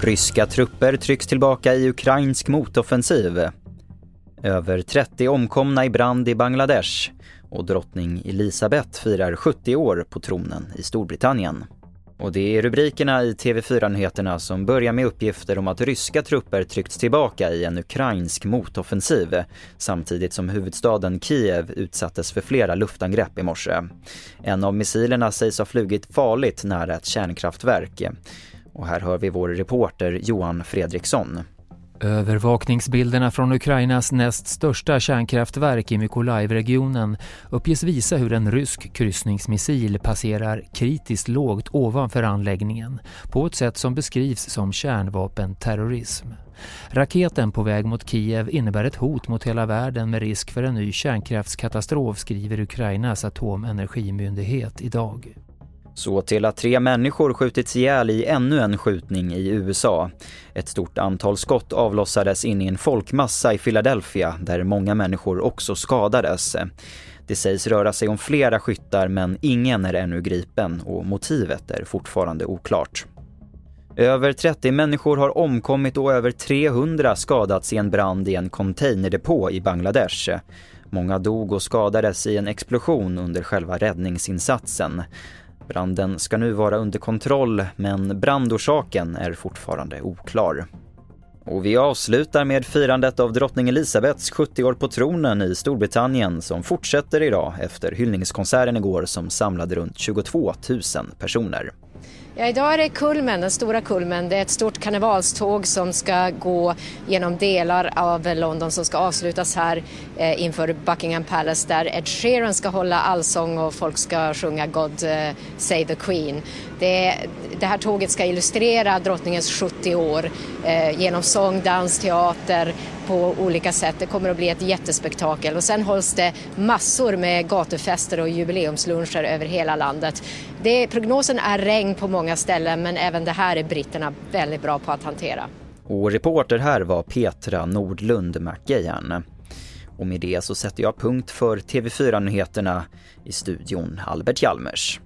Ryska trupper trycks tillbaka i ukrainsk motoffensiv. Över 30 omkomna i brand i Bangladesh och drottning Elisabeth firar 70 år på tronen i Storbritannien. Och det är rubrikerna i TV4-nyheterna som börjar med uppgifter om att ryska trupper tryckts tillbaka i en ukrainsk motoffensiv samtidigt som huvudstaden Kiev utsattes för flera luftangrepp i morse. En av missilerna sägs ha flugit farligt nära ett kärnkraftverk. Och här hör vi vår reporter Johan Fredriksson. Övervakningsbilderna från Ukrainas näst största kärnkraftverk i Mykolaiv-regionen uppges visa hur en rysk kryssningsmissil passerar kritiskt lågt ovanför anläggningen på ett sätt som beskrivs som kärnvapenterrorism. Raketen på väg mot Kiev innebär ett hot mot hela världen med risk för en ny kärnkraftskatastrof skriver Ukrainas atomenergimyndighet idag. Så till att tre människor skjutits ihjäl i ännu en skjutning i USA. Ett stort antal skott avlossades in i en folkmassa i Philadelphia där många människor också skadades. Det sägs röra sig om flera skyttar men ingen är ännu gripen och motivet är fortfarande oklart. Över 30 människor har omkommit och över 300 skadats i en brand i en containerdepå i Bangladesh. Många dog och skadades i en explosion under själva räddningsinsatsen. Branden ska nu vara under kontroll men brandorsaken är fortfarande oklar. Och vi avslutar med firandet av drottning Elizabeths 70 år på tronen i Storbritannien som fortsätter idag efter hyllningskonserten igår som samlade runt 22 000 personer. Ja, idag är det kulmen, den stora kulmen. Det är ett stort karnevalståg som ska gå genom delar av London som ska avslutas här eh, inför Buckingham Palace där Ed Sheeran ska hålla allsång och folk ska sjunga God eh, Save the Queen. Det, det, här tåget ska illustrera drottningens 70 år eh, genom sång, dans, teater på olika sätt. Det kommer att bli ett jättespektakel och sen hålls det massor med gatufester och jubileumsluncher över hela landet. Det, prognosen är regn på många ställen men även det här är britterna väldigt bra på att hantera. Och reporter här var Petra Nordlund McGahan. Och med det så sätter jag punkt för TV4-nyheterna i studion Albert Hjalmers.